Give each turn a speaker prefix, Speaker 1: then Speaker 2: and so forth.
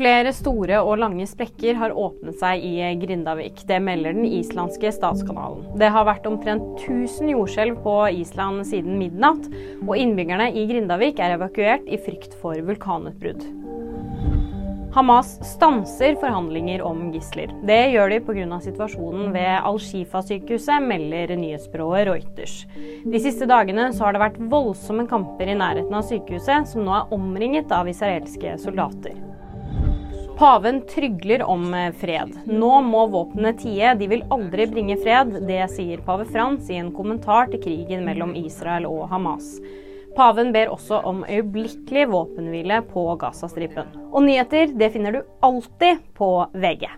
Speaker 1: Flere store og lange sprekker har åpnet seg i Grindavik. Det melder den islandske statskanalen. Det har vært omtrent 1000 jordskjelv på Island siden midnatt, og innbyggerne i Grindavik er evakuert i frykt for vulkanutbrudd. Hamas stanser forhandlinger om gisler. Det gjør de pga. situasjonen ved Al-Shifa-sykehuset, melder nyhetsbyrået Reuters. De siste dagene har det vært voldsomme kamper i nærheten av sykehuset, som nå er omringet av israelske soldater. Paven trygler om eh, fred. Nå må våpnene tie, de vil aldri bringe fred. Det sier pave Frans i en kommentar til krigen mellom Israel og Hamas. Paven ber også om øyeblikkelig våpenhvile på Gazastripen. Og nyheter det finner du alltid på VG.